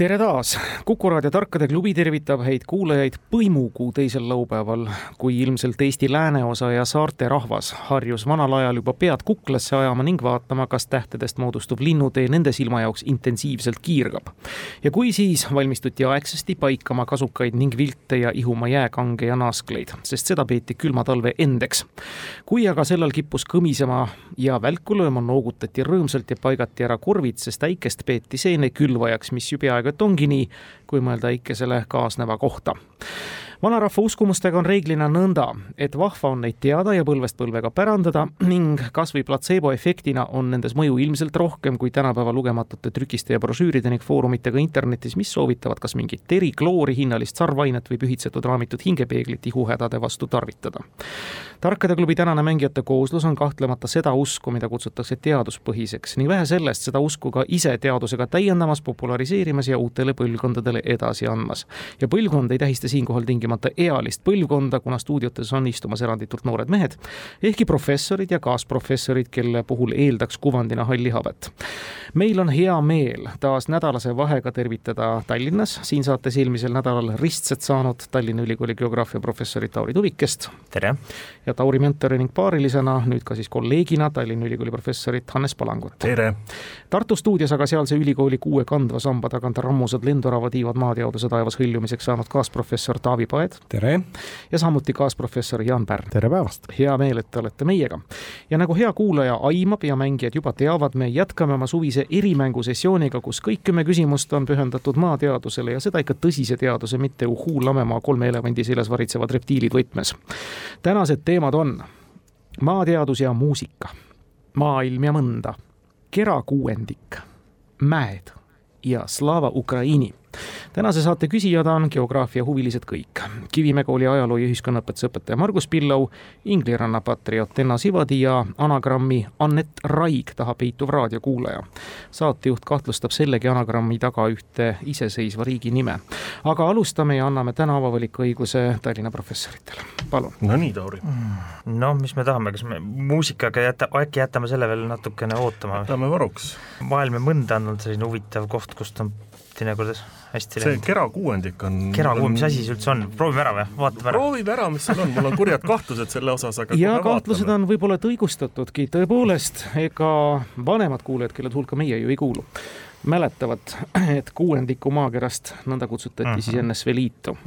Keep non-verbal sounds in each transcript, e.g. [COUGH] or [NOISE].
tere taas, Kuku raadio Tarkade klubi tervitab häid kuulajaid põimukuu teisel laupäeval, kui ilmselt Eesti lääneosa ja saarte rahvas harjus vanal ajal juba pead kuklasse ajama ning vaatama, kas tähtedest moodustuv linnutee nende silma jaoks intensiivselt kiirgab. ja kui siis valmistuti aegsasti paikama kasukaid ning vilte ja ihuma jääkange ja naaskleid, sest seda peeti külma talve endeks. kui aga sellal kippus kõmisema ja välku lööma, noogutati rõõmsalt ja paigati ära korvid, sest äikest peeti seenekülvajaks, mis ju peaaegu et ongi nii, kui mõelda ikesele kaasneva kohta vanarahva uskumustega on reeglina nõnda, et vahva on neid teada ja põlvest põlvega pärandada ning kasvõi platseeboefektina on nendes mõju ilmselt rohkem kui tänapäeva lugematute trükiste ja brošüüride ning foorumitega internetis, mis soovitavad kas mingit teri, kloori, hinnalist sarvainet või pühitsetud raamitud hingepeeglit ihuhädade vastu tarvitada. tarkade klubi tänane mängijate kooslus on kahtlemata seda usku, mida kutsutakse teaduspõhiseks ning vähe sellest, seda usku ka ise teadusega täiendamas, populariseerimas ja uutele põlvkondadele edasi andmas. ja põlvkond ei tähista siinkohal tingimata tingimata ealist põlvkonda, kuna stuudiotes on istumas eranditult noored mehed, ehkki professorid ja kaasprofessorid, kelle puhul eeldaks kuvandina halli habet. meil on hea meel taas nädalase vahega tervitada Tallinnas, siin saates eelmisel nädalal ristsed saanud Tallinna Ülikooli geograafia professorit Tauri Tuvikest. tere! ja Tauri mentori ning paarilisena, nüüd ka siis kolleegina Tallinna Ülikooli professorit Hannes Palangut. tere! Tartu stuudios aga sealse ülikooli kuue kandva samba tagant rammusad lendorava tiivad maateaduse taevas hõljumiseks saanud kaasprofessor Taavi Pae Aed. tere! ja samuti kaasprofessor Jaan Pärn. tere päevast! hea meel, et te olete meiega. ja nagu hea kuulaja aimab ja mängijad juba teavad, me jätkame oma suvise erimängusessiooniga, kus kõik kümme küsimust on pühendatud maateadusele ja seda ikka tõsise teaduse, mitte uhuu lamemaa kolme elevandi seljas varitsevad reptiilid võtmes. tänased teemad on maateadus ja muusika, maailm ja mõnda, kerakuuendik, mäed ja Slava Ukraini tänase saate küsijad on geograafiahuvilised kõik. Kivimäe kooli ajaloo ja ühiskonnaõpetuse õpetaja Margus Pillau, Ingliranna patrioot Enna Sivadi ja anagrammi Anett Raig taha peituv raadiokuulaja. saatejuht kahtlustab sellegi anagrammi taga ühte iseseisva riigi nime. aga alustame ja anname täna avavaliku-õiguse Tallinna professoritele, palun. no nii, Tauri. noh, mis me tahame, kas me muusikaga jäta, äkki jätame selle veel natukene ootama? jätame varuks. maailm ja mõnda on olnud selline huvitav koht, kust on teinekord hästi see kerakuuendik on kerakuuend, mis asi see üldse on, proovime ära või, vaatame ära? proovime ära, mis seal on, mul on kurjad kahtlused selle osas, aga ja kahtlused vaatame. on võib-olla õigustatudki, tõepoolest, ega vanemad kuulajad, kelle hulka meie ju ei kuulu, mäletavad, et kuuendiku maakerast nõnda kutsutati uh -huh. siis. NSV Liitu.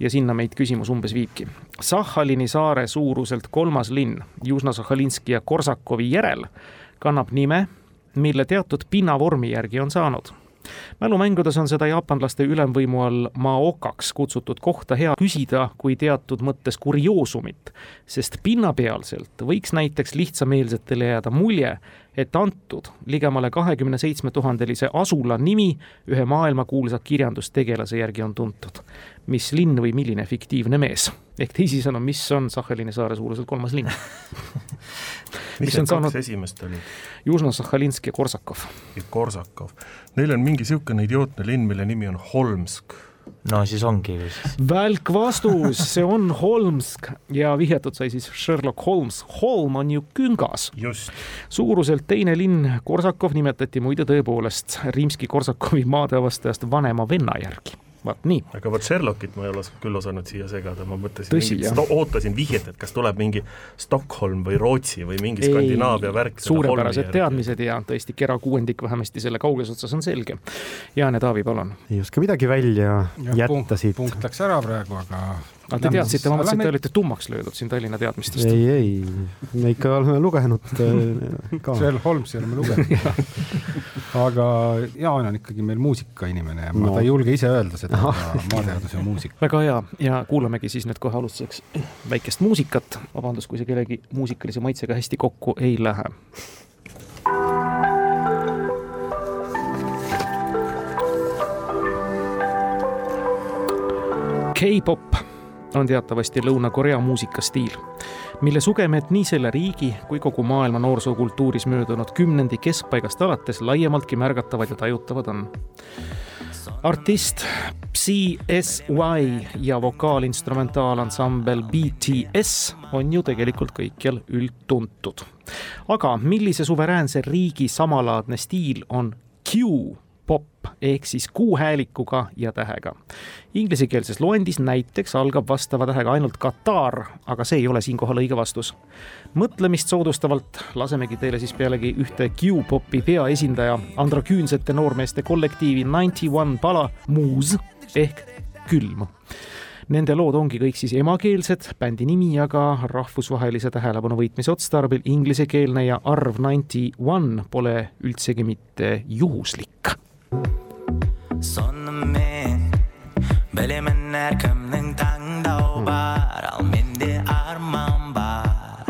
ja sinna meid küsimus umbes viibki. Sahhalini saare suuruselt kolmas linn Južno-Sahhalinski ja Korsakovi järel kannab nime, mille teatud pinnavormi järgi on saanud mälumängudes on seda jaapanlaste ülemvõimu all maokaks kutsutud kohta hea küsida kui teatud mõttes kurioosumit, sest pinnapealselt võiks näiteks lihtsameelsetele jääda mulje, et antud ligemale kahekümne seitsme tuhandelise asula nimi ühe maailmakuulsa kirjandustegelase järgi on tuntud. mis linn või milline fiktiivne mees? ehk teisisõnu, mis on Sahhalini saare suuruselt kolmas linn [LAUGHS] mis need kaks esimest olid? Južno-Sahhalinsk ja Korsakov. ja Korsakov. Neil on mingi niisugune idiootne linn, mille nimi on Holmsk no siis ongi ju siis. välk vastus, see on Holmsk ja vihjatud sai siis Sherlock Holmes. Holm on ju küngas. suuruselt teine linn, Korsakov nimetati muide tõepoolest Rimski-Korsakovi maadeavastajast vanema venna järgi vaat nii. aga vot Sherlockit ma ei ole küll osanud siia segada, ma mõtlesin, ootasin vihjet, et kas tuleb mingi Stockholm või Rootsi või mingi ei, Skandinaavia värk. suurepärased teadmised ja tõesti kera kuuendik vähemasti selle kauges otsas on selge. Jaan ja Taavi, palun. ei oska midagi välja ja, jätta siit. punkt läks ära praegu, aga aga te teadsite, ma mõtlesin, et te olite tummaks löödud siin Tallinna teadmistest. ei, ei, me ikka oleme lugenud äh, ka. Sherlock Holmesi oleme lugenud [LAUGHS] aga Jaan on ikkagi meil muusikainimene ja no. ta ei julge ise öelda seda, aga [LAUGHS] maateadus ja muusika. väga hea ja kuulamegi siis nüüd kohe alustuseks väikest muusikat. vabandust, kui see kellegi muusikalise maitsega hästi kokku ei lähe K-pop on teatavasti Lõuna-Korea muusikastiil, mille sugemed nii selle riigi kui kogu maailma noorsookultuuris möödunud kümnendi keskpaigast alates laiemaltki märgatavad ja tajutavad on. artist CSY ja vokaalinstrumentaansambel BTS on ju tegelikult kõikjal üldtuntud. aga millise suveräänse riigi samalaadne stiil on Q pop ehk siis kuuhäälikuga ja tähega. Inglisekeelses loendis näiteks algab vastava tähega ainult Katar, aga see ei ole siinkohal õige vastus. mõtlemist soodustavalt lasemegi teile siis pealegi ühte Q-popi peaesindaja androküünsete noormeeste kollektiivi Ninety One pala Muus ehk Külm Nende lood ongi kõik siis emakeelsed, bändi nimi aga rahvusvahelise tähelepanu võitmise otstarbel inglisekeelne ja arv ninety one pole üldsegi mitte juhuslik Sonnemen Bilemen her kimning tangda var Al mende arman var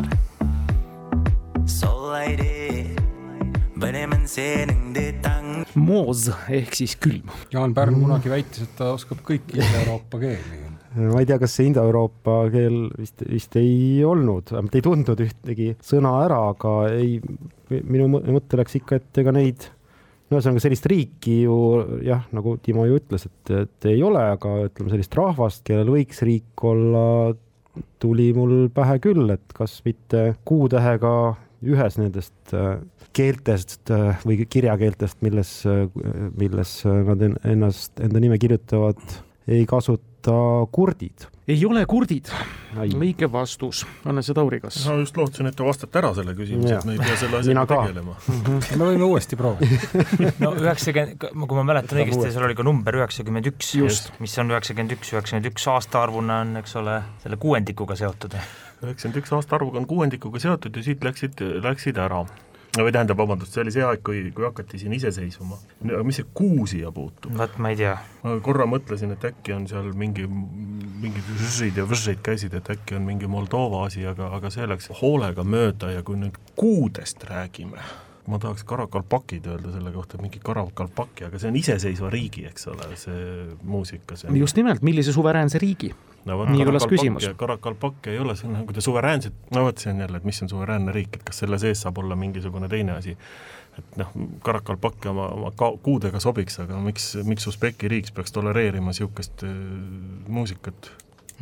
Sollaydi Bilemen sening de tang Moos ehk siis külm. Jaan Pärn kunagi väitis, et ta oskab kõiki Ida-Euroopa keeli. Ma ei tea, kas see Indoeuroopa keel vist, vist ei olnud, vähemalt ei tundnud ühtegi sõna ära, aga ei, minu mõte läks ikka, et ega neid no ühesõnaga sellist riiki ju jah, nagu Timo ju ütles, et, et ei ole, aga ütleme sellist rahvast, kellel võiks riik olla, tuli mul pähe küll, et kas mitte kuutähega ühes nendest äh, keeltest äh, või kirjakeeltest, milles, äh, milles nad ennast, enda nime kirjutavad, ei kasuta kurdid ei ole kurdid. õige vastus, Hannes ja Tauri, kas? ma just lootsin, et te vastate ära selle küsimuse, et me ei pea selle asjaga tegelema mhm. me võime uuesti proovida. [LAUGHS] no üheksakümmend, kui ma mäletan õigesti, seal oli ka number üheksakümmend üks, mis on üheksakümmend üks, üheksakümmend üks aastaarvuna on, eks ole, selle kuuendikuga seotud. üheksakümmend üks aastaarvuga on kuuendikuga seotud ja siit läksid, läksid ära või tähendab, vabandust, see oli see aeg, kui, kui hakati siin iseseisvuma. aga mis see kuu siia puutub? vot ma ei tea. ma korra mõtlesin, et äkki on seal mingi, mingid žžid ja võžžid käisid, et äkki on mingi Moldova asi, aga, aga see läks hoolega mööda ja kui nüüd kuudest räägime, ma tahaks Karakalpakid öelda selle kohta, mingi Karakalpaki, aga see on iseseisva riigi, eks ole, see muusika. just nimelt, millise suveräänse riigi no vot, nii kõlas küsimus. Karakalpakk ei ole, on nagu te suveräänsed, no vot, see on jälle, et mis on suveräänne riik, et kas selle sees saab olla mingisugune teine asi. et noh, Karakalpakk oma, oma ka-, kuudega sobiks, aga miks, miks Usbeki riik peaks tolereerima niisugust äh, muusikat?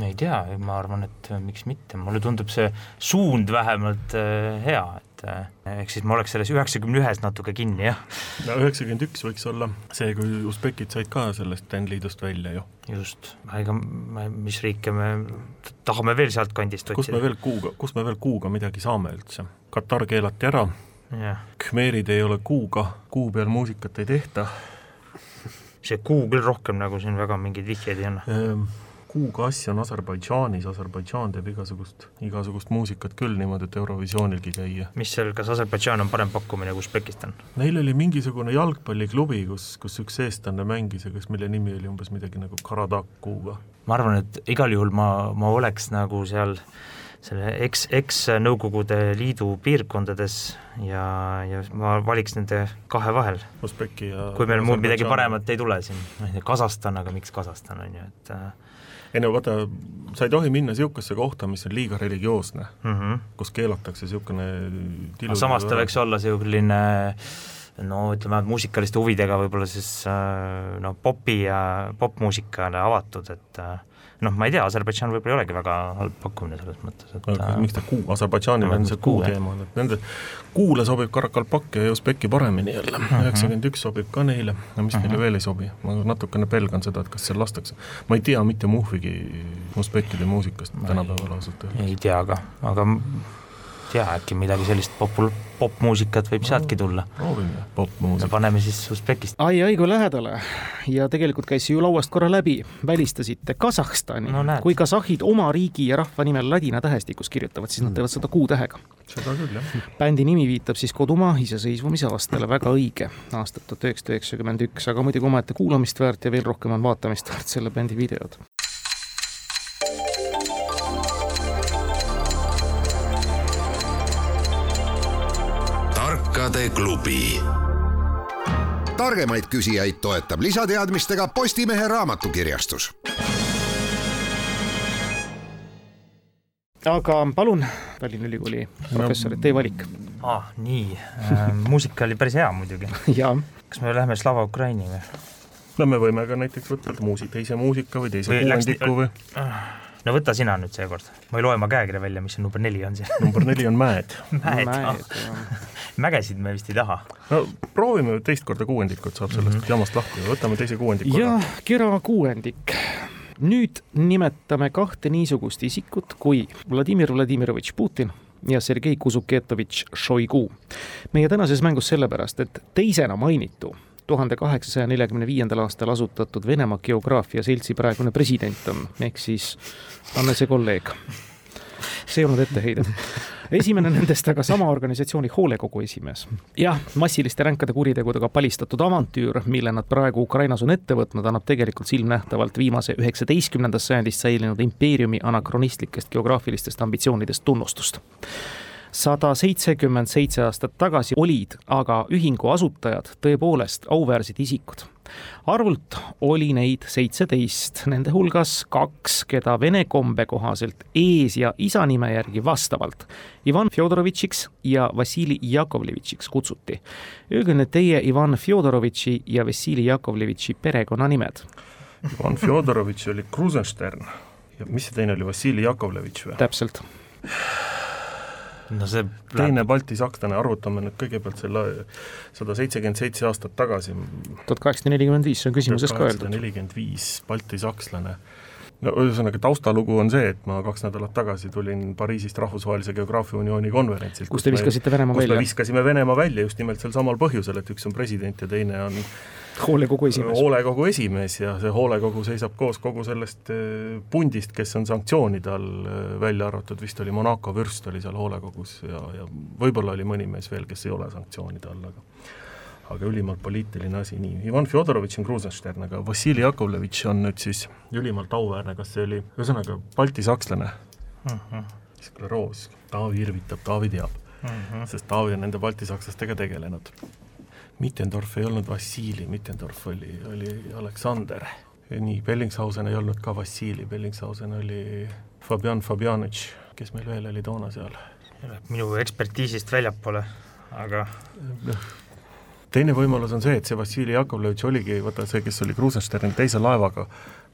Ei tea, ma arvan, et miks mitte, mulle tundub see suund vähemalt äh, hea, et äh, ehk siis ma oleks selles üheksakümne ühes natuke kinni, jah. no üheksakümmend üks võiks olla see, kui usbekid said ka sellest Sten-liidust välja ju. just, ega mis riike me tahame veel sealtkandist otsida. kust me veel kuuga, kust me veel kuuga midagi saame üldse? Katar keelati ära, Khmerid ei ole kuuga, kuu peal muusikat ei tehta. see kuu küll rohkem nagu siin väga mingeid vihjeid ei anna ehm kuukass on Aserbaidžaanis, Aserbaidžaan teeb igasugust, igasugust muusikat küll niimoodi, et Eurovisioonilgi käia. mis seal, kas Aserbaidžaan on parem pakkumine kui Usbekistan? Neil oli mingisugune jalgpalliklubi, kus, kus üks eestlane mängis ja kas, mille nimi oli umbes midagi nagu Karadak-Kuuga. ma arvan, et igal juhul ma, ma oleks nagu seal selle eks, eks-Nõukogude Liidu piirkondades ja, ja ma valiks nende kahe vahel. Usbeki ja kui meil muud midagi paremat ei tule siin, ma ei tea, Kasahstan, aga miks Kasahstan, on ju, et äh, ei no vaata, sa ei tohi minna niisugusesse kohta, mis on liiga religioosne mm, -hmm. kus keelatakse niisugune tilu samas ta võiks olla selline no ütleme, muusikaliste huvidega võib-olla siis äh, no popi ja popmuusikale avatud, et äh, noh, ma ei tea, Aserbaidžaan võib-olla ei olegi väga halb pakkumine selles mõttes, et aga äh, miks ta kuu, Aserbaidžaanil on see kuu teema, et nende, kuule sobib Karakalpak ja Usbeki paremini jälle, mhm. üheksakümmend üks sobib ka neile, no mis uh -huh. neile mhm. veel ei sobi, ma natukene pelgan seda, et kas seal lastakse, ma ei tea mitte muhvigi usbekkide muusikast tänapäeval ausalt öeldes. ei tea ka, aga tea, äkki midagi sellist popul-, popmuusikat võib no, sealtki tulla. proovime popmuusikat. paneme siis Usbekist. ai, ai kui lähedale ja tegelikult käis ju lauast korra läbi, välistasite Kasahstani no,. kui kasahhid oma riigi ja rahva nimel ladina tähestikus kirjutavad, siis nad teevad seda kuutähega. seda küll, jah. bändi nimi viitab siis kodumaa iseseisvumise aastale, väga õige, aastat tuhat üheksasada üheksakümmend üks, aga muidugi omaette kuulamist väärt ja veel rohkem on vaatamist väärt selle bändi videod targade klubi. targemaid küsijaid toetab lisateadmistega Postimehe raamatukirjastus. aga palun, Tallinna Ülikooli professor no., teie valik. ah, nii äh,, muusika oli päris hea muidugi [LAUGHS] kas me lähme Slava Ukraini või? no me võime ka näiteks võtta muusik, teise muusika või teise kuuendiku või, läks... või? Ah no võta sina nüüd seekord, ma ei loe oma käekirja välja, mis see number neli on siin number neli on mäed mäed, mäed mägesid me vist ei taha. no proovime teist korda kuuendikut, saab sellest mm -hmm. jamast ja võtame teise kuuendiku. jah, kera kuuendik. nüüd nimetame kahte niisugust isikut kui Vladimir Vladimirovitš Putin ja Sergei Kuzuketovitš Šoigu. meie tänases mängus sellepärast, et teisena mainitu tuhande kaheksasaja neljakümne viiendal aastal asutatud Venemaa Geograafia Seltsi praegune president on, ehk siis Annese kolleeg. see ei olnud etteheide. esimene nendest aga sama organisatsiooni hoolekogu esimees. jah, massiliste ränkade kuritegudega palistatud avantüür, mille nad praegu Ukrainas on ette võtnud, annab tegelikult silmnähtavalt viimase üheksateistkümnendast sajandist säilinud impeeriumi anakronistlikest geograafilistest ambitsioonidest tunnustust sada seitsekümmend seitse aastat tagasi olid aga ühingu asutajad tõepoolest auväärsed isikud. arvult oli neid seitseteist, nende hulgas kaks, keda vene kombe kohaselt ees- ja isanime järgi vastavalt Ivan Fjodorovitšiks ja Vassili Jakovlevitšiks kutsuti. Öelge nüüd teie Ivan Fjodorovitši ja Vassili Jakovlevitši perekonnanimed. Ivan Fjodorovitš oli Krusenstern ja mis see teine oli, Vassili Jakovlevitš või? täpselt no see teine baltisakslane, arvutame nüüd kõigepealt selle sada seitsekümmend seitse aastat tagasi. tuhat kaheksasada nelikümmend viis, see on küsimuses ka öeldud. nelikümmend viis baltisakslane. no ühesõnaga taustalugu on see, et ma kaks nädalat tagasi tulin Pariisist Rahvusvahelise Geograafia Uniooni konverentsilt. kus te viskasite Venemaa välja? kus me viskasime Venemaa välja just nimelt sel samal põhjusel, et üks on president ja teine on [LAUGHS] hoolekogu esimees. hoolekogu esimees ja see hoolekogu seisab koos kogu sellest eh, pundist, kes on sanktsioonide all, eh, välja arvatud vist oli Monaco vürst oli seal hoolekogus ja, ja võib-olla oli mõni mees veel, kes ei ole sanktsioonide all, aga aga ülimalt poliitiline asi, nii, Ivan Fjodorovitš on Krusenstern, aga Vassili Jakovlevitš on nüüd siis ülimalt auväärne, kas see oli, ühesõnaga baltisakslane mm, -hmm. skleroos, Taavi irvitab, Taavi teab mm, -hmm. sest Taavi on nende baltisakslastega tegelenud Mittendorf ei olnud Vassili, Mittendorf oli, oli Aleksander. nii, Bellingshausen ei olnud ka Vassili, Bellingshausen oli Fabian Fabianitš, kes meil veel oli toona seal? minu ekspertiisist väljapoole, aga noh, teine võimalus on see, et see Vassili Jakovlevitš oligi, vaata see, kes oli Krusensterni teise laevaga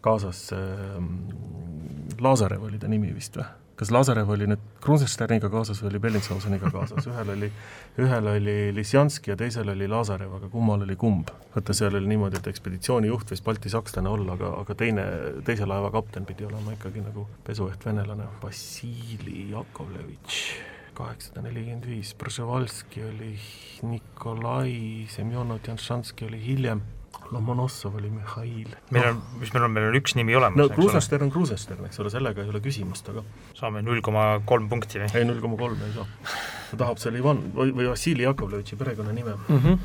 kaasas äh,, Lazarev oli ta nimi vist või? Kas Lazarev oli nüüd Krusensterniga kaasas või oli Bellingshauseniga kaasas, ühel oli, ühel oli Lisjanski ja teisel oli Lazarev, aga kummal oli kumb? vaata, seal oli niimoodi, et ekspeditsioonijuht võis Balti sakslane olla, aga, aga teine, teise laeva kapten pidi olema ikkagi nagu pesueht venelane, Vassili Jakovlevitš, kaheksasada nelikümmend viis, Przevalski oli Nikolai, Semjonov Janšanski oli hiljem Lomonossov oli Mihhail. meil on, mis meil on, meil on üks nimi olemas. no Krusenstern on Krusenstern, eks ole, sellega ei ole küsimust, aga saame null koma kolm punkti või? ei, null koma kolm ei saa. ta tahab selle Ivan või, või Vassili Jakovlevitši perekonnanime mm. -hmm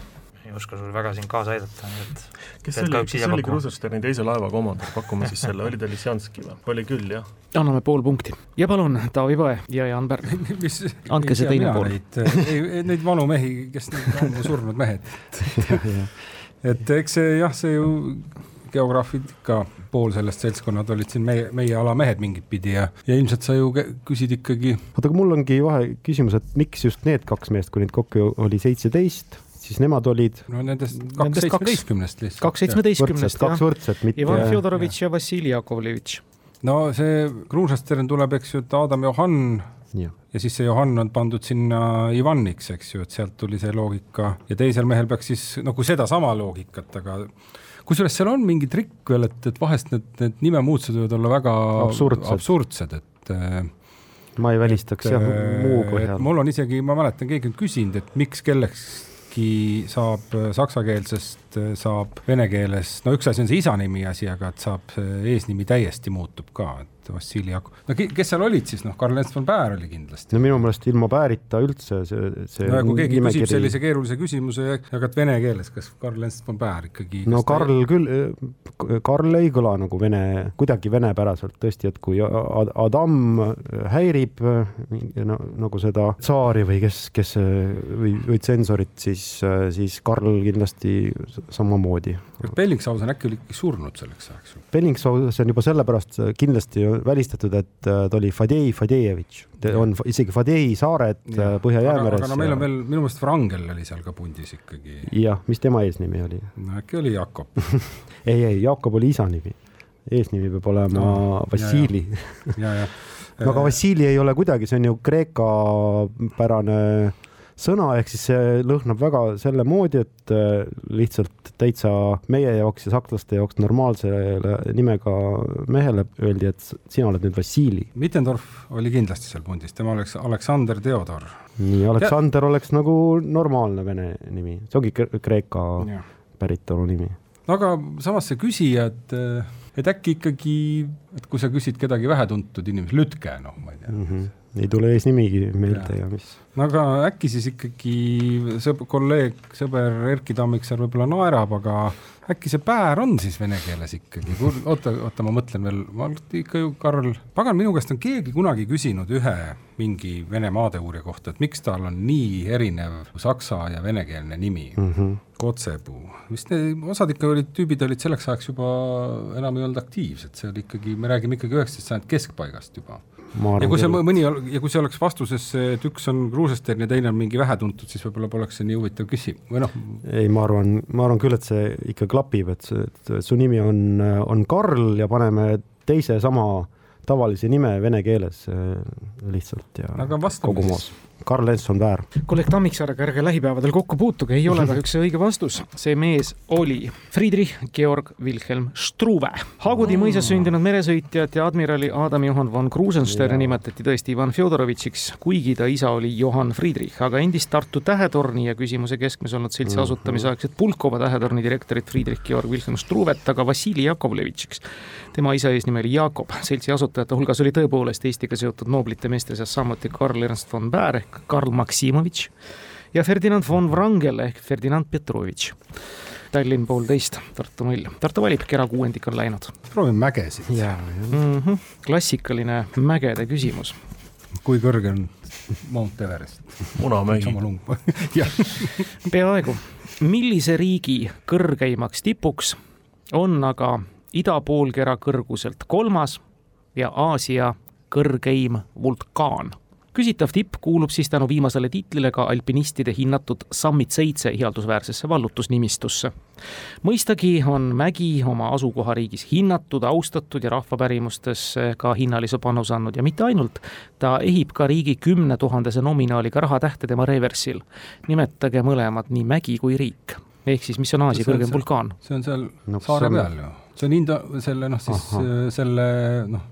ei oska sul väga siin kaasa aidata, nii et kes oli, kes oli Krusensterni teise laeva komandör, pakume siis selle, oli ta Lisjanski või? oli küll, jah. anname pool punkti ja palun, Taavi Põe ja Jaan Pärn [LAUGHS] mis andke see teine pool. Neid, neid vanu mehi, kes on surnud mehed [LAUGHS] [LAUGHS] et eks see jah, see ju geograafid ka pool sellest seltskonnad olid siin meie, meie ala mehed mingit pidi ja, ja ilmselt sa ju küsid ikkagi. oota, aga mul ongi vahe küsimus, et miks just need kaks meest, kui neid kokku oli seitseteist, siis nemad olid. no nendest kaks seitsmeteistkümnest lihtsalt. kaks seitsmeteistkümnest, jah. kaks võrdset, mitte. Ivan Fjodorovitš ja Vassili Jakovlevitš. No see Kruusastern tuleb, eks ju, et Adam Johann ja. ja siis see Johann on pandud sinna Ivaniks, eks ju, et sealt tuli see loogika ja teisel mehel peaks siis nagu sedasama loogikat, aga kusjuures seal on mingi trikk veel, et, et vahest need, need nimemuutused võivad olla väga absurdsed, absurdsed, et äh, ma ei välistaks et, jah, muu põhjal. mul on isegi, ma mäletan, keegi on küsinud, et miks kellekski saab saksakeelsest, saab vene keeles, no üks asi on see isanimi asi, aga et saab eesnimi täiesti muutub ka, et et Vassili Jakov, no kes seal olid siis, noh, Karl-Ernst von Baer oli kindlasti. no minu meelest ilma Baerita üldse see, see no kui keegi nimekiri... küsib sellise keerulise küsimuse ja jagad vene keeles, kas Karl-Ernst von Baer ikkagi no Karl ta... küll, Karl ei kõla nagu vene, kuidagi venepäraselt tõesti, et kui Adam häirib no, nagu seda tsaari või kes, kes või, või tsensorit, siis, siis Karl kindlasti samamoodi. Bellingshausen äkki oli surnud selleks ajaks? Bellingshausen juba sellepärast kindlasti välistatud, et ta oli Fadei Fadejevitš, on isegi Fadei saared Põhja-Jäämeres. aga no meil on veel, minu meelest Vrangel oli seal ka pundis ikkagi. jah, mis tema eesnimi oli? no äkki oli Jakob [LAUGHS] ei, ei, Jakob oli isa nimi. eesnimi peab olema no, Vassili. [LAUGHS] no aga Vassili ei ole kuidagi, see on ju Kreeka pärane sõna, ehk siis see lõhnab väga selle moodi, et äh, lihtsalt täitsa meie jaoks ja sakslaste jaoks normaalsele nimega mehele öeldi, et sina oled nüüd Vassili. Mittendorf oli kindlasti seal pundis, tema oleks Aleksander Theodor. nii, Aleksander ja... oleks nagu normaalne vene nimi, see ongi Kreeka päritolu nimi. aga samas see küsija, et et äkki ikkagi, et kui sa küsid kedagi vähetuntud inimest, Lütke, noh, ma ei tea mm. -hmm ei tule eesnimigi meelde ja, ja mis. no aga äkki siis ikkagi sõb-, kolleeg, sõber Erkki Tammiksaar võib-olla naerab, aga äkki see päär on siis vene keeles ikkagi, oota, oota, ma mõtlen veel, ma ikka ju, Karl, pagan, minu käest on keegi kunagi küsinud ühe mingi vene maadeuurija kohta, et miks tal on nii erinev saksa ja venekeelne nimi mm. -hmm. Kotsepuu, vist need, osad ikka olid, tüübid olid selleks ajaks juba enam ei olnud aktiivsed, see oli ikkagi, me räägime ikkagi üheksateist sajandi keskpaigast juba ja kui see mõni ja kui see oleks vastuses, et üks on Kruusestern ja teine on mingi vähetuntud, siis võib-olla poleks see nii huvitav küsimus või noh. ei, ma arvan, ma arvan küll, et see ikka klapib, et su nimi on, on Karl ja paneme teise sama tavalise nime vene keeles lihtsalt ja kogu moos Karl Lents on väär. kolleeg Tammiksaarega ärge lähipäevadel kokku puutuge, ei ole kahjuks see õige vastus. see mees oli Friedrich Georg Wilhelm Struve. Hagudi mõisas sündinud meresõitjat ja admirali Adam Johann von Krusenstern nimetati tõesti Ivan Fjodorovitšiks, kuigi ta isa oli Johann Friedrich, aga endist Tartu Tähetorni ja küsimuse keskmes olnud seltsi mhm. asutamisaegset Pulkova tähetorni direktorit Friedrich Georg Wilhelm Struvet, aga Vassili Jakovlevitšiks. tema isa eesnimi oli Jakob, seltsi asutajate hulgas oli tõepoolest Eestiga seotud nooblite meeste seas samuti Karl Ernst von Baer ehk Karl Maksimovitš ja Ferdinand von Wrangel ehk Ferdinand Petrovitš. Tallinn poolteist, Tartu null. Tartu valib, kera kuuendik on läinud. proovime mägesid. Mm -hmm. klassikaline mägede küsimus. kui kõrge on Mount Everest? Munamägi. [LAUGHS] peaaegu. millise riigi kõrgeimaks tipuks on aga idapoolkera kõrguselt kolmas ja Aasia kõrgeim vulkaan küsitav tipp kuulub siis tänu viimasele tiitlile ka alpinistide hinnatud Summit seitse ihaldusväärsesse vallutusnimistusse. mõistagi on mägi oma asukohariigis hinnatud, austatud ja rahvapärimustesse ka hinnalise panuse andnud ja mitte ainult, ta ehib ka riigi kümne tuhandese nominaaliga rahatähte tema reversil. nimetage mõlemad, nii mägi kui riik ehk siis mis on Aasia kõrgem vulkaan? see on seal no, saare peal ju, see on Indo-, selle noh, siis Aha. selle noh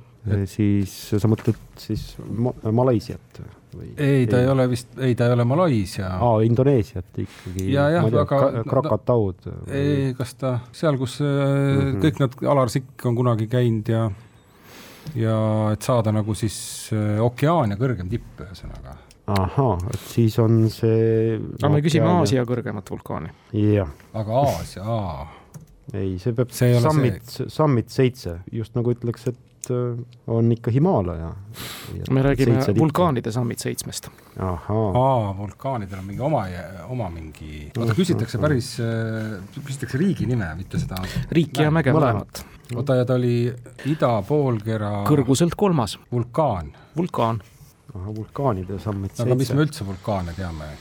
siis sa mõtled siis ma Malaisiat või? ei, ta ei ole vist, ei, ta ei ole Malaisia. aa, Indoneesiat ikkagi. ja, jah, aga Krakataud. ei, kas ta seal, kus mm -hmm. kõik nad, Alar Sikk on kunagi käinud ja ja et saada nagu siis äh, ookeaan ja kõrgem tipp, ühesõnaga. ahhaa, et siis on see. aga me küsime Aasia kõrgemat vulkaani. jah. aga Aasia, aa ei, see peab see Summit, Summit seitse, just nagu ütleks, et Äh, on ikka Himaalaja. me räägime vulkaanide Summit seitsmest. aa, vulkaanidel on mingi oma, oma mingi, oota küsitakse päris, äh, küsitakse riigi nime, mitte seda. riiki ja mäge mõlemat. oota, ja ta oli idapoolkera. kõrguselt kolmas. vulkaan. vulkaan. vulkaanide Summit seitse. aga mis me üldse vulkaane teame?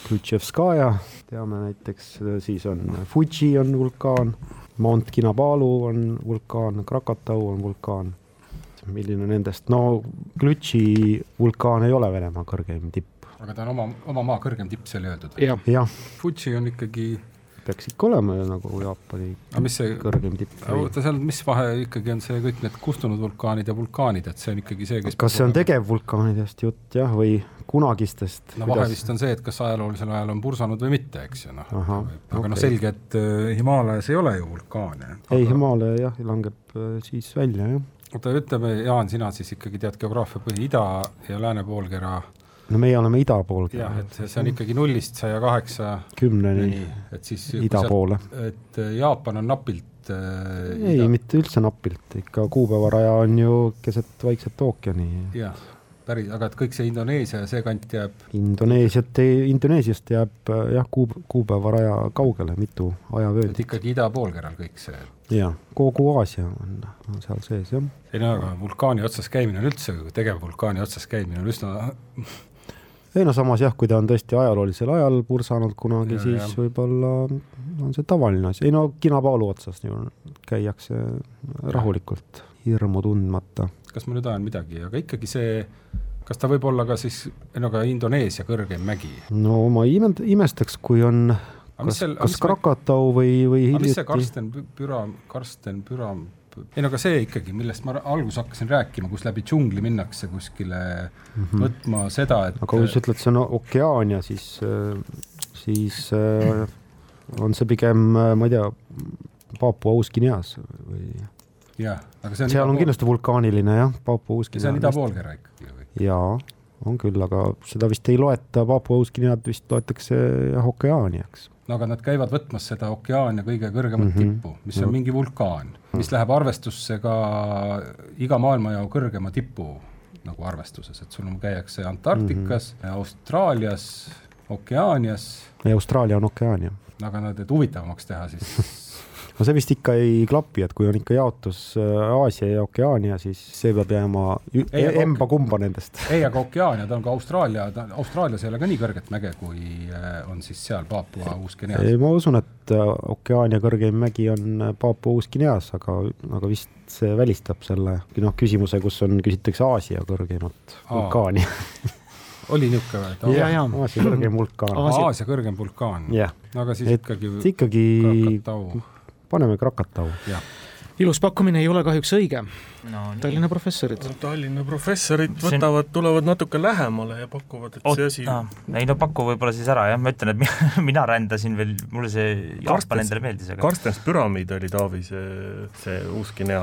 Krutševskaja teame näiteks, siis on Fuji on vulkaan Mount Kinabalu on vulkaan, Krakatau on vulkaan. milline nendest, no Glutši vulkaan ei ole Venemaa kõrgeim tipp. aga ta on oma, oma maa kõrgem tipp, see oli öeldud? jah ja.. Fuji on ikkagi peaks ikka olema ju nagu Jaapani aga mis see, kõrgem tipp. oota, seal, mis vahe ikkagi on see kõik need kustunud vulkaanid ja vulkaanid, et see on ikkagi see, kes kas see on tegevvulkaanidest jutt jah, või kunagistest? no vahe vist on see, et kas ajaloolisel ajal on pursanud või mitte, eks ju, noh. aga okay. noh, selge, et uh, Himaalajas ei ole ju vulkaane. ei aga..., Himaalaja jah, langeb uh, siis välja, jah. oota, ütleme, Jaan, sina siis ikkagi tead geograafia põhi, ida ja lääne poolkera no meie oleme ida pool. jah, et see on ikkagi nullist saja kaheksa kümneni, et siis ida poole. et äh, Jaapan on napilt äh, ei mitte üldse napilt, ikka kuupäevaraja on ju keset Vaikset ookeani. jah päris, aga et kõik see Indoneesia ja see kant jääb? Indoneesiat ei, Indoneesiast jääb jah, kuu, kuupäevaraja kaugele, mitu ajavööndit. et ikkagi idapoolkeral kõik see? jah, kogu Aasia on, on seal sees, jah. ei no aga vulkaani otsas käimine on üldse, tegevvulkaani otsas käimine on üsna [LAUGHS] ei no samas jah, kui ta on tõesti ajaloolisel ajal pursanud kunagi, siis võib-olla on see tavaline asi, ei no Kinabalu otsas ju käiakse rahulikult, hirmu tundmata. Kas ma nüüd ajan midagi, aga ikkagi see, kas ta võib olla ka siis, no ka Indoneesia kõrgeim mägi? no ma ime-, imestaks, kui on kas, seal, kas Krakatau või, või hiljuti. mis see Karsten Püra, Karsten Püra ei no aga see ikkagi, millest ma alguses hakkasin rääkima, kus läbi džungli minnakse kuskile mm -hmm. võtma seda, et aga kui sa ütled, see on Okeaania, siis, siis äh, on see pigem, ma ei tea, Papua Uus-Guineas või? Jah, aga see on seal on pool... kindlasti vulkaaniline jah, Papua Uus-Guinea. see on idapoolkera ikkagi või? jaa, on küll, aga seda vist ei loeta, Papua Uus-Guinead vist loetakse jah, Okeaaniaks no aga nad käivad võtmas seda Okeaania kõige kõrgemat mm -hmm. tippu, mis on mingi vulkaan, mis läheb arvestusse ka iga maailmajao kõrgema tipu nagu arvestuses, et sul käiakse Antarktikas mm, -hmm. Austraalias, Okeaanias. ja Austraalia on Okeaania. aga nad, et huvitavamaks teha, siis no see vist ikka ei klapi, et kui on ikka jaotus äh, Aasia ja Okeaania, siis see peab jääma emba kumba nendest. [LAUGHS] ei, aga Okeaania, ta on ka Austraalia, ta, Austraalias ei ole ka nii kõrget mäge, kui äh, on siis seal Papua Uus-Guineas. ei, ma usun, et äh, Okeaania kõrgeim mägi on Papua Uus-Guineas, aga, aga vist see välistab selle, noh, küsimuse, kus on, küsitakse Aasia kõrgeimat vulkaani [LAUGHS] oli niisugune või? ja, ja Aasia kõrgeim vulkaan. Aasia kõrgem vulkaan. no aga siis et ikkagi. ikkagi paneme Krakatau. Ilus pakkumine ei ole kahjuks õige no,. Tallinna professorid. Tallinna professorid võtavad, tulevad natuke lähemale ja pakuvad, et Oota. see asi ei no paku võib-olla siis ära jah, ma ütlen, et mina, [LAUGHS] mina rändasin veel, mulle see Jaapan endale meeldis, aga Karstens püramiid oli Taavi see, see Uus-Guinea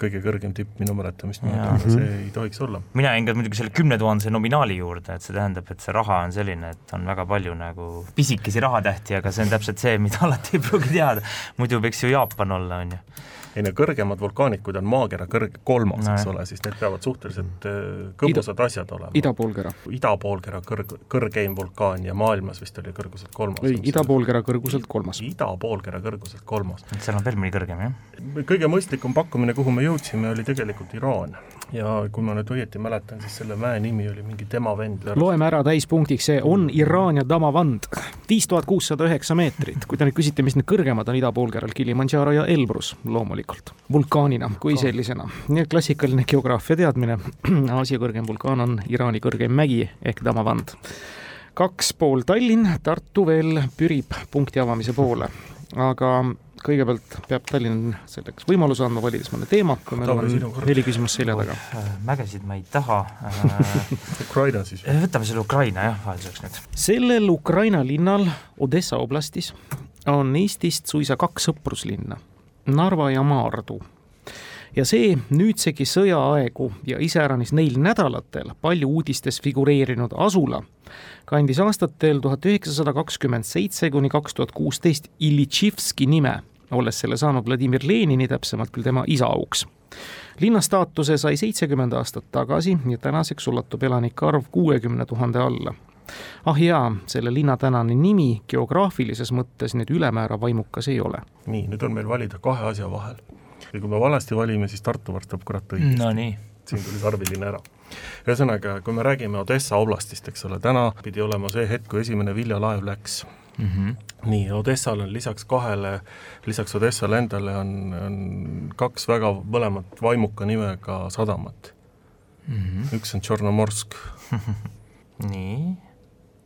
kõige kõrgem tipp minu mäletamist mööda, aga see ei tohiks olla. mina jäin ka muidugi selle kümne tuhandese nominaali juurde, et see tähendab, et see raha on selline, et on väga palju nagu pisikesi rahatähti, aga see on täpselt see, mida [LAUGHS] alati ei pruugi teada, muidu võiks ju Jaapan olla, on ju ei no kõrgemad ta on maakera kõrg-, kolmas no,, eks ole, siis need peavad suhteliselt äh, kõbusad Ida, asjad olema. idapoolkera. idapoolkera kõrg, kõrgeim vulkaan ja maailmas vist oli kõrguselt kolmas. ei, idapoolkera kõrguselt kolmas. idapoolkera kõrguselt kolmas. seal on veel mõni kõrgem, jah? kõige mõistlikum pakkumine, kuhu me jõudsime, oli tegelikult Iraan. Ja kui ma nüüd õieti mäletan, siis selle mäe nimi oli mingi tema vend. loeme ära täispunktiks, see on Iraan ja Damavand. viis tuhat kuussada üheksa meetrit, kui te nüüd küsite, mis need kõrgemad on idapoolkeral, Kilimandžaro ja Elbrus loomulikult loomulikult, vulkaanina kui sellisena. nii et klassikaline geograafia teadmine, [CLEARS THROAT] Aasia kõrgem vulkaan on Iraani kõrgeim mägi ehk Damavand. kaks pool Tallinn, Tartu veel pürib punkti avamise poole, aga kõigepealt peab Tallinn selleks võimaluse andma, valides mõne teema, kui meil on neli küsimust selja taga. Äh, mägesid ma ei taha äh, [LAUGHS] Ukraina siis? Äh, võtame selle Ukraina jah, vahelduseks nüüd. sellel Ukraina linnal Odessa oblastis on Eestist suisa kaks sõpruslinna Narva ja Maardu. Ja see nüüdsegi sõjaaegu ja iseäranis neil nädalatel palju uudistes figureerinud asula kandis aastatel tuhat üheksasada kakskümmend seitse kuni kaks tuhat kuusteist Illitšivski nime, olles selle saanud Vladimir Lenini, täpsemalt küll tema isa auks linna staatuse sai seitsekümmend aastat tagasi ja tänaseks ulatub elanike arv kuuekümne tuhande alla ah jaa, selle linna tänane nimi geograafilises mõttes nüüd ülemäära vaimukas ei ole. nii, nüüd on meil valida kahe asja vahel. Ja kui me valesti valime, siis Tartu varstab kurat õigesti. no siin tuli sarviline ära. ühesõnaga, kui me räägime Odessa oblastist, eks ole, täna pidi olema see hetk, kui esimene viljalaev läks Mm -hmm. nii, Odessal on lisaks kahele, lisaks Odessale endale on, on kaks väga mõlemat vaimuka nimega sadamat mm. -hmm. üks on Tšornomorsk [LAUGHS] nii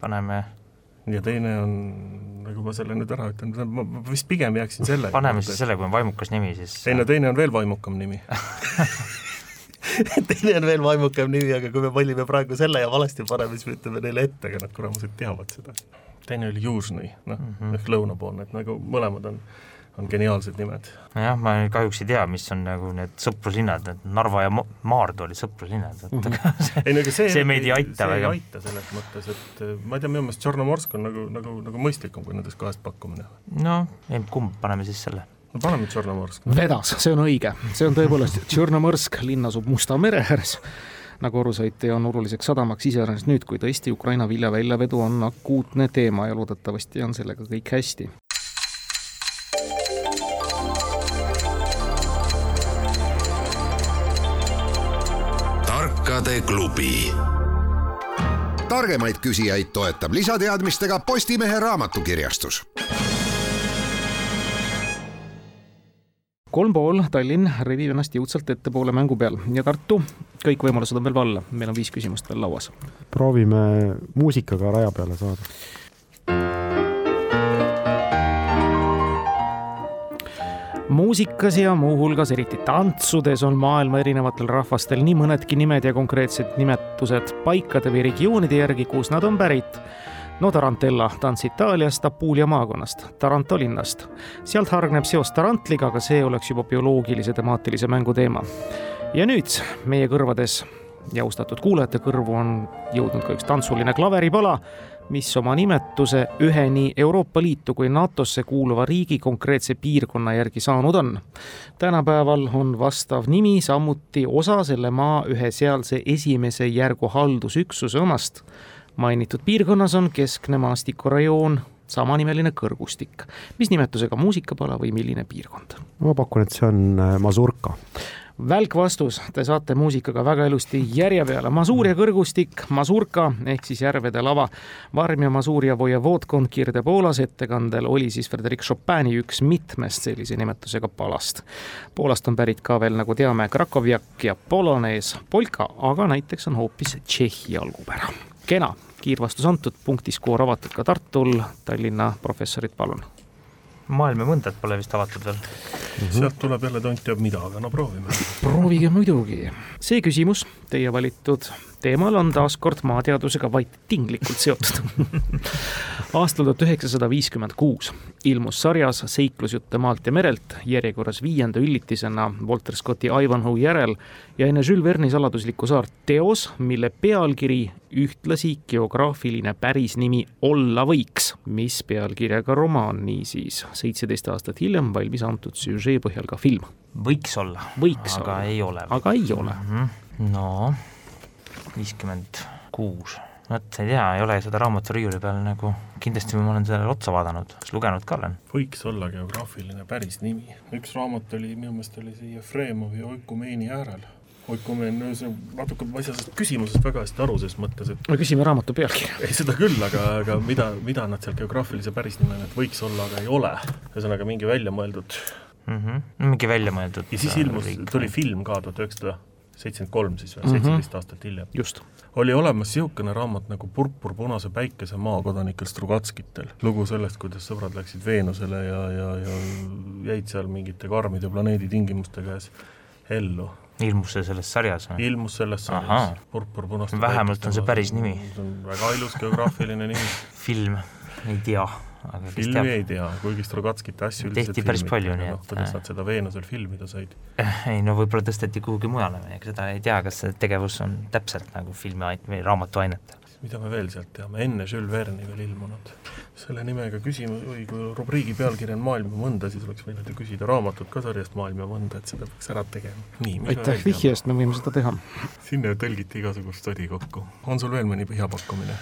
paneme ja teine on, nagu ma selle nüüd ära ütlen, ma vist pigem jääksin selle paneme siis selle, kui on vaimukas nimi, siis ei no teine on veel vaimukam nimi [LAUGHS] teine on veel vaimukam nimi, aga kui me valime praegu selle ja valesti paneme, siis me ütleme neile ette, aga nad kuramused teavad seda. teine oli Južnõi, noh mm -hmm. ehk lõunapoolne, et nagu mõlemad on on geniaalsed nimed. jah, ma kahjuks ei tea, mis on nagu need sõpruslinnad, et Narva ja Maardu olid sõpruslinnad, et [LAUGHS] mm -hmm. see, ei, no see, see meid ei aita väga. ei aita selles mõttes, et eh, ma ei tea, minu meelest Tšornomorsk on nagu, nagu, nagu mõistlikum kui nendest kahest pakkumine. no, kumb, paneme siis selle no paneme Tšornomorsk. vedas, see on õige, see on tõepoolest, Tšornomorsk linn asub Musta mere ääres nagu aru saite, ja on oluliseks sadamaks iseäranis nüüd, kui tõesti Ukraina vilja väljavedu on akuutne teema ja loodetavasti on sellega kõik hästi tarkade klubi. targemaid küsijaid toetab lisateadmistega Postimehe raamatukirjastus kolm pool Tallinn rebib ennast jõudsalt ettepoole mängu peal ja Tartu, kõik võimalused on veel valla, meil on viis küsimust veel lauas. proovime muusikaga raja peale saada muusikas ja muuhulgas eriti tantsudes on maailma erinevatel rahvastel nii mõnedki nimed ja konkreetsed nimetused paikade või regioonide järgi, kus nad on pärit. no Tarantella, tants Itaaliast, Apulia maakonnast, Taranto linnast. sealt hargneb seos Tarantliga, aga see oleks juba bioloogilise temaatilise mängu teema. ja nüüd meie kõrvades ja austatud kuulajate kõrvu on jõudnud ka üks tantsuline klaveripala mis oma nimetuse ühe nii Euroopa Liitu kui NATO-sse kuuluva riigi konkreetse piirkonna järgi saanud on. tänapäeval on vastav nimi samuti osa selle maa ühe sealse esimese järgu haldusüksuse omast. mainitud piirkonnas on keskne maastikurajoon, samanimeline kõrgustik. mis nimetusega muusikapala või milline piirkond? ma pakun, et see on äh, Mazurka välk vastus, te saate muusikaga väga ilusti järje peale. Masuuria kõrgustik, Masurka ehk siis järvede lava. Varmia Masuuria Vojevodkond Kirde-Poolas ettekandel oli siis Frederic Chopini üks mitmest sellise nimetusega palast. Poolast on pärit ka veel, nagu teame, Krakovjak ja Polonees, polka, aga näiteks on hoopis Tšehhi algupära. kena, kiirvastus antud, punktiskoor avatud ka Tartul, Tallinna professorid, palun maailma mõndet pole vist avatud veel mm. -hmm. sealt tuleb jälle tont teab mida, aga no proovime. proovige muidugi. see küsimus, teie valitud teemal on taas kord maateadusega vaid tinglikult seotud [LAUGHS] aastal tuhat üheksasada viiskümmend kuus ilmus sarjas Seiklusjutte maalt ja merelt järjekorras viienda üllitisena Walter Scotti Ivanhoe järel ja enne Jules Verne'i saladuslikku saart teos, mille pealkiri ühtlasi geograafiline pärisnimi olla võiks, mis pealkirjaga romaan niisiis seitseteist aastat hiljem valmis antud süžee põhjal ka film. võiks olla. võiks aga olla. ei ole. aga ei ole mm. -hmm. no viiskümmend kuus, vot ei tea, ei ole seda raamatut riiuli peal nagu, kindlasti ma olen sellele otsa vaadanud, kas lugenud ka olen? võiks olla geograafiline päris nimi, üks raamat oli, minu meelest oli see Jefremovi Oikumeeni äärel Oikumeen, no see natuke, ma ei saa sellest küsimusest väga hästi aru, ses mõttes, et no küsime raamatu pealkirja. ei, seda küll, aga, aga mida, mida nad seal geograafilise pärisnimena, et võiks olla, aga ei ole. ühesõnaga mingi väljamõeldud mm. -hmm. mingi väljamõeldud. ja siis ilmus, tuli film ka tuhat üheksasada seitsekümmend kolm siis või, mhm. seitseteist aastat hiljem. just. oli olemas niisugune raamat nagu Purpur punase päikese maakodanikel Strugatskitel. lugu sellest, kuidas sõbrad läksid Veenusele ja, ja, ja jäid seal mingite karmide planeedi tingimuste käes ellu. Ilmus see selles sarjas või? ilmus selles sarjas. Purpur punaste vähemalt on see päris nimi. see on väga ilus geograafiline nimi [LAUGHS] film, ei tea aga filmi ei tea, kuigi Strogatskite asju tehti päris palju, nii et noh, kuidas nad seda Veenusel filmida said? ei no võib-olla tõsteti kuhugi mujale, seda ei tea, kas see tegevus on täpselt nagu filmi või raamatu ainet. Mida me veel sealt teame, enne Jules Verne'i veel ilmunud? selle nimega küsimus, või kui rubriigi pealkiri on Maailm ja mõnda, siis oleks võinud ju küsida raamatut ka sarjast Maailm ja mõnda, et seda peaks ära tegema. aitäh vihje eest, me võime seda teha. sinna tõlgiti igasugust sodi kokku. on sul veel mõni hea pakkumine?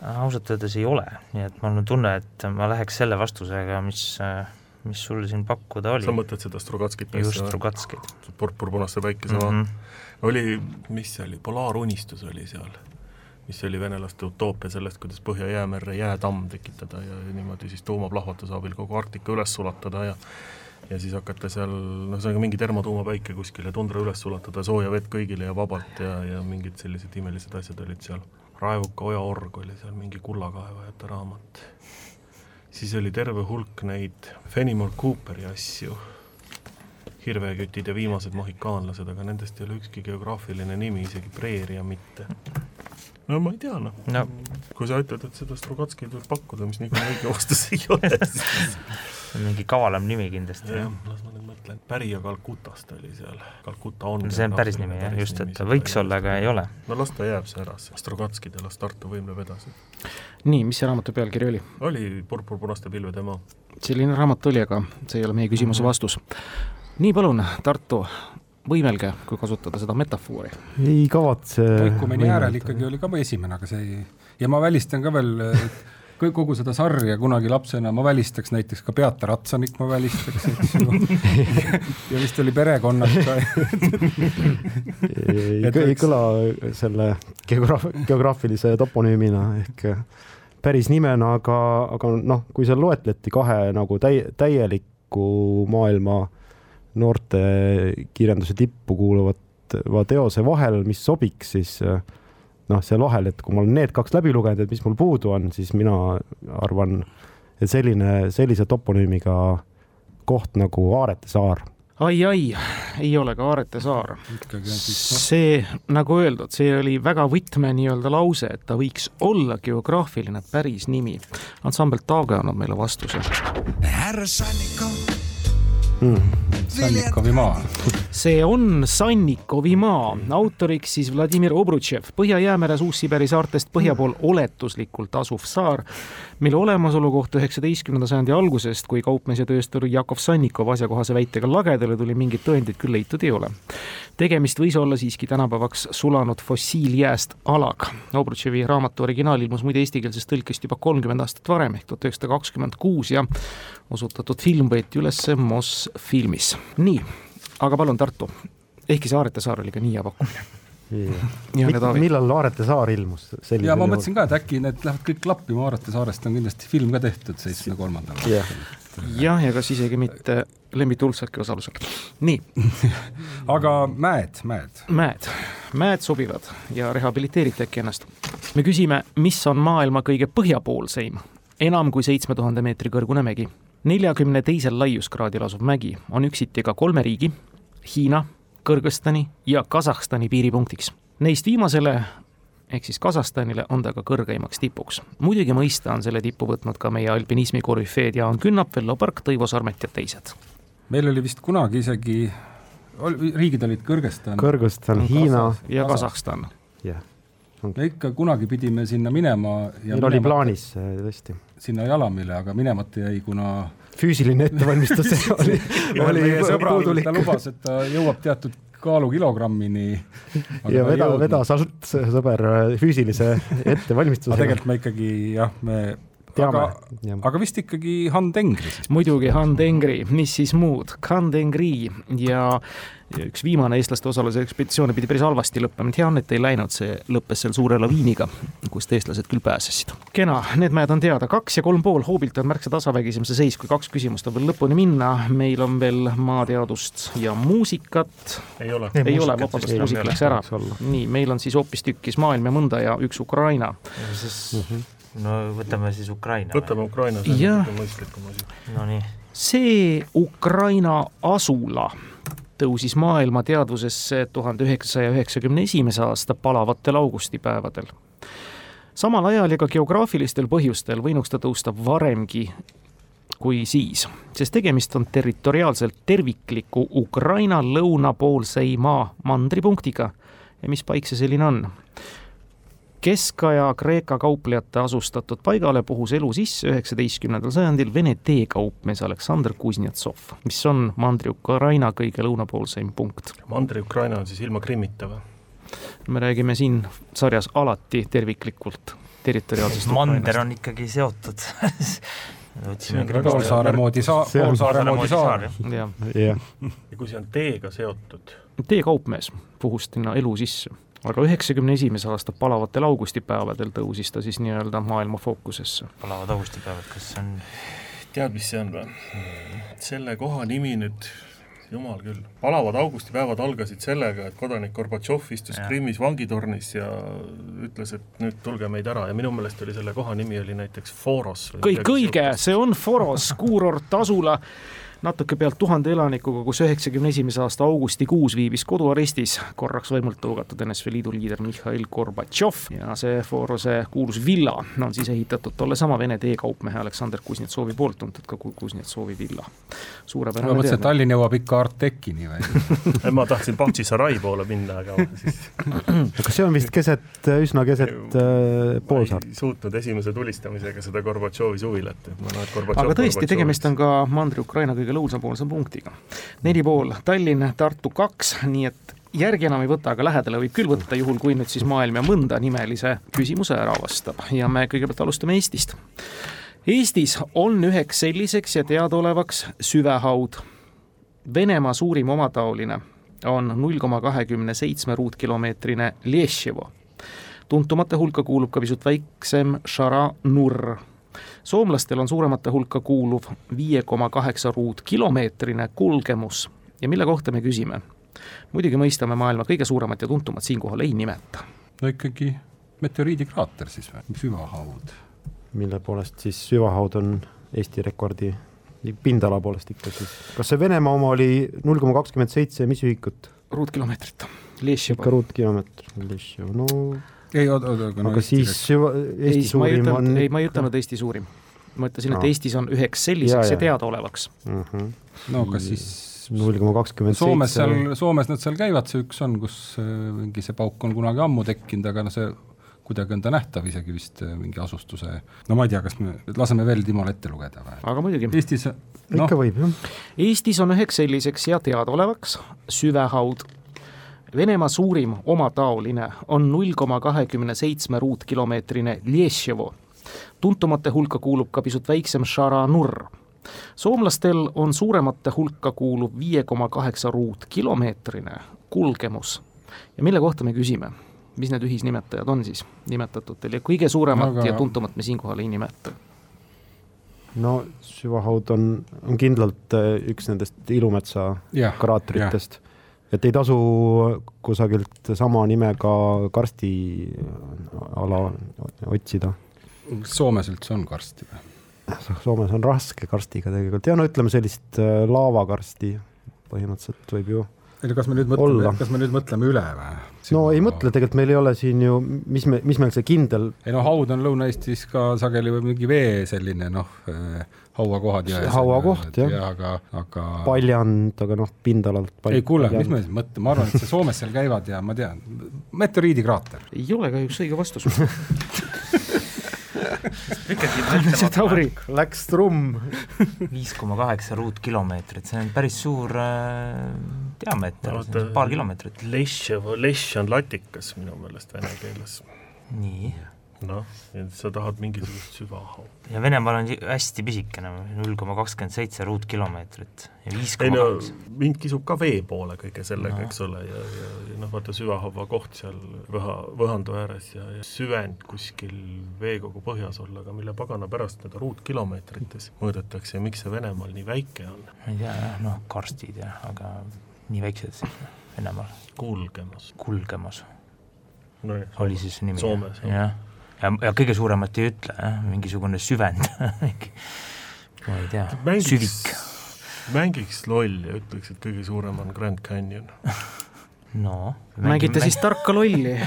ausalt öeldes ei ole, nii et mul on tunne, et ma läheks selle vastusega, mis, mis sul siin pakkuda oli. sa mõtled seda Strugatskit? just, Strugatskit. purpurpunaste päikesemaa mm. -hmm. oli, mis see oli, Polaarunistus oli seal, mis oli venelaste utoopia sellest, kuidas Põhja-Jäämerre jäätamm tekitada ja niimoodi siis tuumaplahvatuse abil kogu Arktika üles sulatada ja ja siis hakata seal, noh, see on mingi termotuumapäike kuskil ja tundra üles sulatada, sooja vett kõigile ja vabalt ja, ja mingid sellised imelised asjad olid seal Raevuka Oja org oli seal mingi kullakaevajate raamat. siis oli terve hulk neid Fenimore Cooperi asju, Hirvekütid ja viimased mohikaanlased, aga nendest ei ole ükski geograafiline nimi, isegi preeria mitte. No ma ei tea, noh no. kui sa ütled, et seda Strugatskit võib pakkuda, mis niikuinii õige vastus ei ole, [LAUGHS] siis mingi kavalam nimi kindlasti. jah, las ma nüüd mõtlen, Pärija Kalkutast oli seal, Kalkuta on see on päris nimi jah, just, et võiks olla, aga ei ole. no las ta jääb see ära, see Strogatskid ja las Tartu võimleb edasi. nii, mis see raamatu pealkiri oli? oli Purpur-punaste pilvede maa. selline raamat oli, aga see ei ole meie küsimuse -hmm. vastus. nii, palun, Tartu, võimelge, kui kasutada seda metafoori. ei kavatse. Toikumeni äärel ikkagi oli ka esimene, aga see ei, ja ma välistan ka veel kogu seda sarja kunagi lapsena ma välistaks näiteks ka Beata Ratsanik ma välistaks, eks ju [LAUGHS] ja vist oli perekonnad ka ei, ei kõla selle geograaf-, geograafilise toponüümina ehk päris nimena, aga, aga noh, kui seal loetleti kahe nagu täi-, täielikku maailma noorte kirjanduse tippu kuuluvat teose vahel, mis sobiks, siis noh, seal vahel, et kui ma olen need kaks läbi lugenud, et mis mul puudu on, siis mina arvan, et selline, sellise toponüümiga koht nagu Aarete saar ai-ai, ei ole ka Aarete saar. see, nagu öeldud, see oli väga võtme nii-öelda lause, et ta võiks olla geograafiline päris nimi. ansambel Taage annab meile vastuse. härra Sannikov mm.. Sannikovi maa. see on Sannikovi maa, autoriks siis Vladimir Obrutšev, Põhja-Jäämeres Uus-Siberi saartest põhja pool oletuslikult asuv saar, mille olemasolu kohta üheksateistkümnenda sajandi algusest, kui kaupmees ja tööstur Jakov Sannikov asjakohase väitega lagedale tuli, mingeid tõendeid küll leitud ei ole tegemist võis olla siiski tänapäevaks sulanud fossiiljääst alaga. Obrutševi raamatu originaal ilmus muide eestikeelsest tõlkest juba kolmkümmend aastat varem ehk tuhat üheksasada kakskümmend kuus ja osutatud film võeti üles Mosfilmis. nii, aga palun Tartu, ehkki Saarete saar oli ka nii hea pakkumine Ja millal Aarete saar ilmus? ja ma mõtlesin ka, et äkki need lähevad kõik klappima, Aarete saarest on kindlasti film ka tehtud seitsmekümne kolmandal. jah, ja kas isegi mitte Lemmi Tulsaki osalusel. nii [LAUGHS] aga mäed, mäed? mäed, mäed sobivad ja rehabiliteerite äkki ennast. me küsime, mis on maailma kõige põhjapoolseim, enam kui seitsme tuhande meetri kõrgune mägi. Neljakümne teisel laiuskraadil asuv mägi on üksiti ka kolme riigi, Hiina, Kõrgõzstani ja Kasahstani piiripunktiks. Neist viimasele ehk siis Kasahstanile on ta ka kõrgeimaks tipuks. muidugi mõista on selle tippu võtnud ka meie alpinismi korüfeed Jaan Künnap, Vello Park, Tõivo Sarmet ja teised meil oli vist kunagi isegi, riigid olid Kõrgõzstan. Kõrgõzstan, Hiina. ja Kasahstan. jah. Me ikka kunagi pidime sinna minema. meil oli plaanis tõesti. sinna Jalamile, aga minemata jäi, kuna füüsiline ettevalmistus [LAUGHS] oli, oli puudulik. ta lubas, et ta jõuab teatud kaalukilogrammini. ja veda, vedas alt sõber füüsilise [LAUGHS] ettevalmistuse. tegelikult me ikkagi jah, me teame. aga, aga vist ikkagi Han Tengri siis? muidugi Han Tengri, mis siis muud, Han Tengri ja üks viimane eestlaste osaluse ekspeditsioone pidi päris halvasti lõppema, hea on, et ei läinud, see lõppes seal suure laviiniga, kust eestlased küll pääsesid. kena, need mäed on teada, kaks ja kolm pool, hoobilt on märksa tasavägisem see seis, kui kaks küsimust on veel lõpuni minna, meil on veel maateadust ja muusikat. ei ole. ei, ei ole, vabandust, muusika läks ära. nii, meil on siis hoopistükkis maailm ja mõnda ja üks Ukraina. siis mm -hmm no võtame siis Ukraina. võtame Ukraina, see on kõige mõistlikum asi. Nonii. see Ukraina asula tõusis maailma teadvusesse tuhande üheksasaja üheksakümne esimese aasta palavatel augustipäevadel. samal ajal ja ka geograafilistel põhjustel võinuks ta tõusta varemgi kui siis, sest tegemist on territoriaalselt tervikliku Ukraina lõunapoolseima mandripunktiga. ja mis paik see selline on? Keskaja Kreeka kauplejate asustatud paigale puhus elu sisse üheksateistkümnendal sajandil Vene teekaupmees Aleksandr Kuznetsov, mis on Mandri-Ukraina kõige lõunapoolseim punkt. Mandri-Ukraina on siis ilma Krimmita või? me räägime siin sarjas alati terviklikult territoriaalsest mander on ikkagi seotud [LAUGHS] poolsaare moodi saa-, poolsaare moodi saar. jah. ja kui see on teega seotud? teekaupmees puhus sinna elu sisse aga üheksakümne esimese aasta palavatel augustipäevadel tõusis ta siis nii-öelda maailma fookusesse. palavad augustipäevad, kas see on? tead, mis see on või? selle koha nimi nüüd, jumal küll, palavad augustipäevad algasid sellega, et kodanik Gorbatšov istus ja. Krimmis vangitornis ja ütles, et nüüd tulge meid ära ja minu meelest oli selle koha nimi oli näiteks Foros. kõik õige, see on Foros, kuurort asula natuke pealt tuhande elanikuga, kus üheksakümne esimese aasta augustikuus viibis koduarestis korraks võimult tõugatud NSV Liidu liider Mihhail Gorbatšov ja see Forose kuulus villa on siis ehitatud tollesama Vene teekaupmehe Aleksandr Kuznetsovi poolt tuntud ka Kuznetsovi villa. suurepärane ma mõtlesin, et Tallinn jõuab ikka Artekini või [LAUGHS] ma tahtsin Bahtšisarai poole minna, aga siis [CLEARS THROAT] kas see on vist keset, üsna keset äh, poolsaart? suutnud esimese tulistamisega seda Gorbatšovi suvilat, et ma näen, et Gorbatšov aga tõesti, tegemist on ka Mandri-Ukraina kõige kõige lõunapoolsema punktiga. neli pool Tallinn, Tartu kaks, nii et järgi enam ei võta, aga lähedale võib küll võtta, juhul kui nüüd siis maailm ja mõnda nimelise küsimuse ära vastab ja me kõigepealt alustame Eestist. Eestis on üheks selliseks ja teadaolevaks süvehaud. Venemaa suurim omataoline on null koma kahekümne seitsme ruutkilomeetrine Lješevo. tuntumate hulka kuulub ka pisut väiksem Šara-Nurr. Soomlastel on suuremate hulka kuuluv viie koma kaheksa ruutkilomeetrine kulgemus ja mille kohta me küsime muidugi mõistame maailma kõige suuremat ja tuntumat siinkohal ei nimeta. no ikkagi meteoriidikraater siis või, süvahaud. mille poolest siis süvahaud on Eesti rekordi pindala poolest ikka siis, kas see Venemaa oma oli null koma kakskümmend seitse, mis ühikut? ruutkilomeetrit. ikka ruutkilomeetr, no ei, oota, oota, aga, aga siis süva, Eesti ei, suurim on ei, ma ei ütelnud Eesti suurim. ma ütlesin, et no. Eestis on üheks selliseks ja, ja. teadaolevaks mm. -hmm. no kas siis null koma kakskümmend seitse. Soomes seal, Soomes nad seal käivad, see üks on, kus äh, mingi see pauk on kunagi ammu tekkinud, aga noh, see kuidagi on ta nähtav isegi vist äh, mingi asustuse, no ma ei tea, kas me laseme veel Timol ette lugeda või? aga muidugi. Eestis no, ikka võib, jah. Eestis on üheks selliseks ja teadaolevaks süvehaud. Venemaa suurim omataoline on null koma kahekümne seitsme ruutkilomeetrine Lješevo. tuntumate hulka kuulub ka pisut väiksem Šara-Nurr soomlastel on suuremate hulka kuuluv viie koma kaheksa ruutkilomeetrine kulgemus. Ja mille kohta me küsime, mis need ühisnimetajad on siis nimetatutel ja kõige suuremat Aga... ja tuntumat me siinkohal ei nimeta? no süvahaud on, on kindlalt äh, üks nendest Ilumetsa yeah, kraatritest. yeah et ei tasu kusagilt sama nimega karstiala otsida. Soomes üldse on karsti või? Soomes on raske karstiga tegelikult ja no ütleme sellist äh, laavakarsti põhimõtteliselt võib ju kas me nüüd mõtleme, kas me nüüd mõtleme üle või? no ei mõtle, tegelikult meil ei ole siin ju, mis me, mis meil see kindel. ei no haud on Lõuna-Eestis ka sageli või mingi vee selline noh, äh, hauakohad ja. hauakoht jah ja,, aga, aga. paljand, aga noh, pindalalt. ei kuule, mis me siis mõtleme, ma arvan, et see Soomes seal käivad ja ma tean, meteoriidikraater. ei ole kahjuks õige vastus [LAUGHS] lükati [LAUGHS] Tauri. Läks trumm. viis koma kaheksa ruutkilomeetrit, see on päris suur äh, diameeter no,, paar kilomeetrit. Lešš, Lešš on latikas minu meelest vene keeles. nii noh, sa tahad mingisugust süvahaud. ja Venemaal on hästi pisikene, null koma kakskümmend seitse ruutkilomeetrit ja viis koma kaheksa. mind kisub ka vee poole kõige sellega no., eks ole, ja, ja, ja noh, vaata süvahaava koht seal võha, võhandu ääres ja, ja süvend kuskil veekogu põhjas olla, aga mille pagana pärast teda ruutkilomeetrites mõõdetakse ja miks see Venemaal nii väike on? ma ei tea noh, karstid jah, aga nii väiksed siis Venemaal. kulgemas. kulgemas no, oli siis nimi? Soomes, jah ja, ja kõige suuremat ei ütle, mingisugune süvend. [LAUGHS] Ma ei tea, süvik. mängiks lolli ja ütleks, et kõige suurem on Grand Canyon. [LAUGHS] No mängite siis tarka lolli.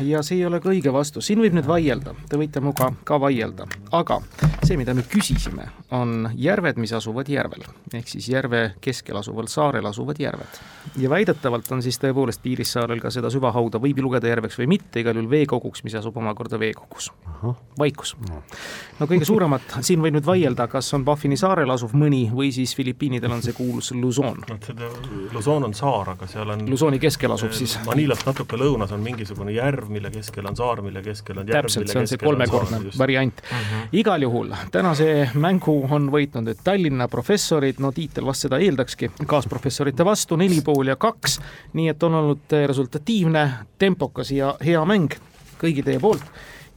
Ja see ei ole ka õige vastus, siin võib nüüd vaielda, te võite minuga ka vaielda, aga see, mida me küsisime, on järved, mis asuvad järvel, ehk siis järve keskel asuval saarel asuvad järved. ja väidetavalt on siis tõepoolest Piirissaarel ka seda süvahauda, võib lugeda järveks või mitte, igal juhul veekoguks, mis asub omakorda veekogus. vaikus. no. Kõige suuremat, siin võib nüüd vaielda, kas on Baffini saarel asuv mõni või siis Filipiinidel on see kuulus Luzon. Luzon on saar, aga seal on Luzoni keskel asub siis Manilast natuke lõunas on mingisugune järv, mille keskel on saar, mille keskel on järv, täpselt, see on see kolmekordne variant mm. -hmm. igal juhul tänase mängu on võitnud nüüd Tallinna professorid, no tiitel vast seda eeldakski, kaasprofessorite vastu neli pool ja kaks, nii et on olnud resultatiivne, tempokas ja hea mäng kõigi teie poolt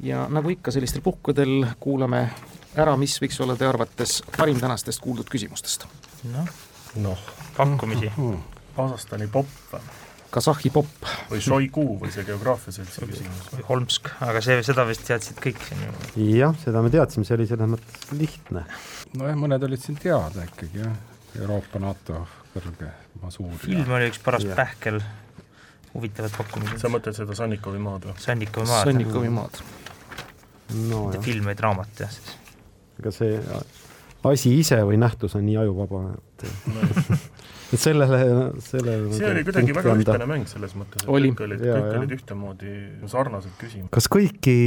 ja nagu ikka sellistel puhkudel kuulame ära, mis võiks olla teie arvates parim tänastest kuuldud küsimustest. noh noh, pakkumisi mm. -hmm. Kasahstani popp Kasahhi popp. või Šoigu või see geograafia seltsi küsimus. või Holmsk, aga see, seda vist teadsid kõik siin ju. jah, seda me teadsime, see oli selles mõttes lihtne. nojah, mõned olid siin teada ikkagi jah, Euroopa, NATO kõrge masuur. film oli üks paras ja. pähkel, huvitavad pakkumised. sa mõtled seda Sannikovi maad või? Sannikovi maad. Sannikovi maad. no jah. film, vaid raamat jah siis. ega see asi ise või nähtus on nii ajuvaba, et [LAUGHS] et sellele, sellele see oli kuidagi väga anda. ühtlane mäng selles mõttes, et oli. kõik olid, kõik olid ühtemoodi sarnased küsimused. kas kõiki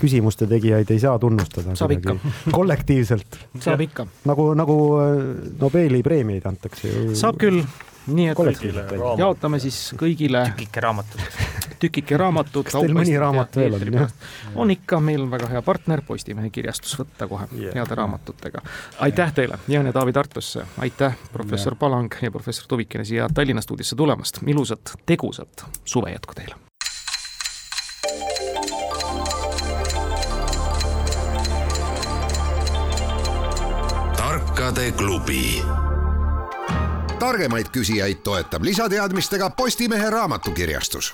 küsimuste tegijaid ei saa tunnustada. saab ikka. [LAUGHS] kollektiivselt. saab ikka. nagu, nagu äh, Nobeli preemiaid antakse ju. saab küll nii et jaotame siis kõigile tükike raamatut. [LAUGHS] tükike raamatut. kas teil mõni raamat veel on, on ikka, meil on väga hea partner, Postimehe kirjastus, võtta kohe yeah. heade raamatutega. aitäh teile, ja Taavi Tartusse, aitäh, professor yeah. Palang ja professor Tuvikene siia Tallinna stuudiosse tulemast, ilusat, tegusat suve jätku teile! tarkade klubi targemaid küsijaid toetab lisateadmistega Postimehe raamatukirjastus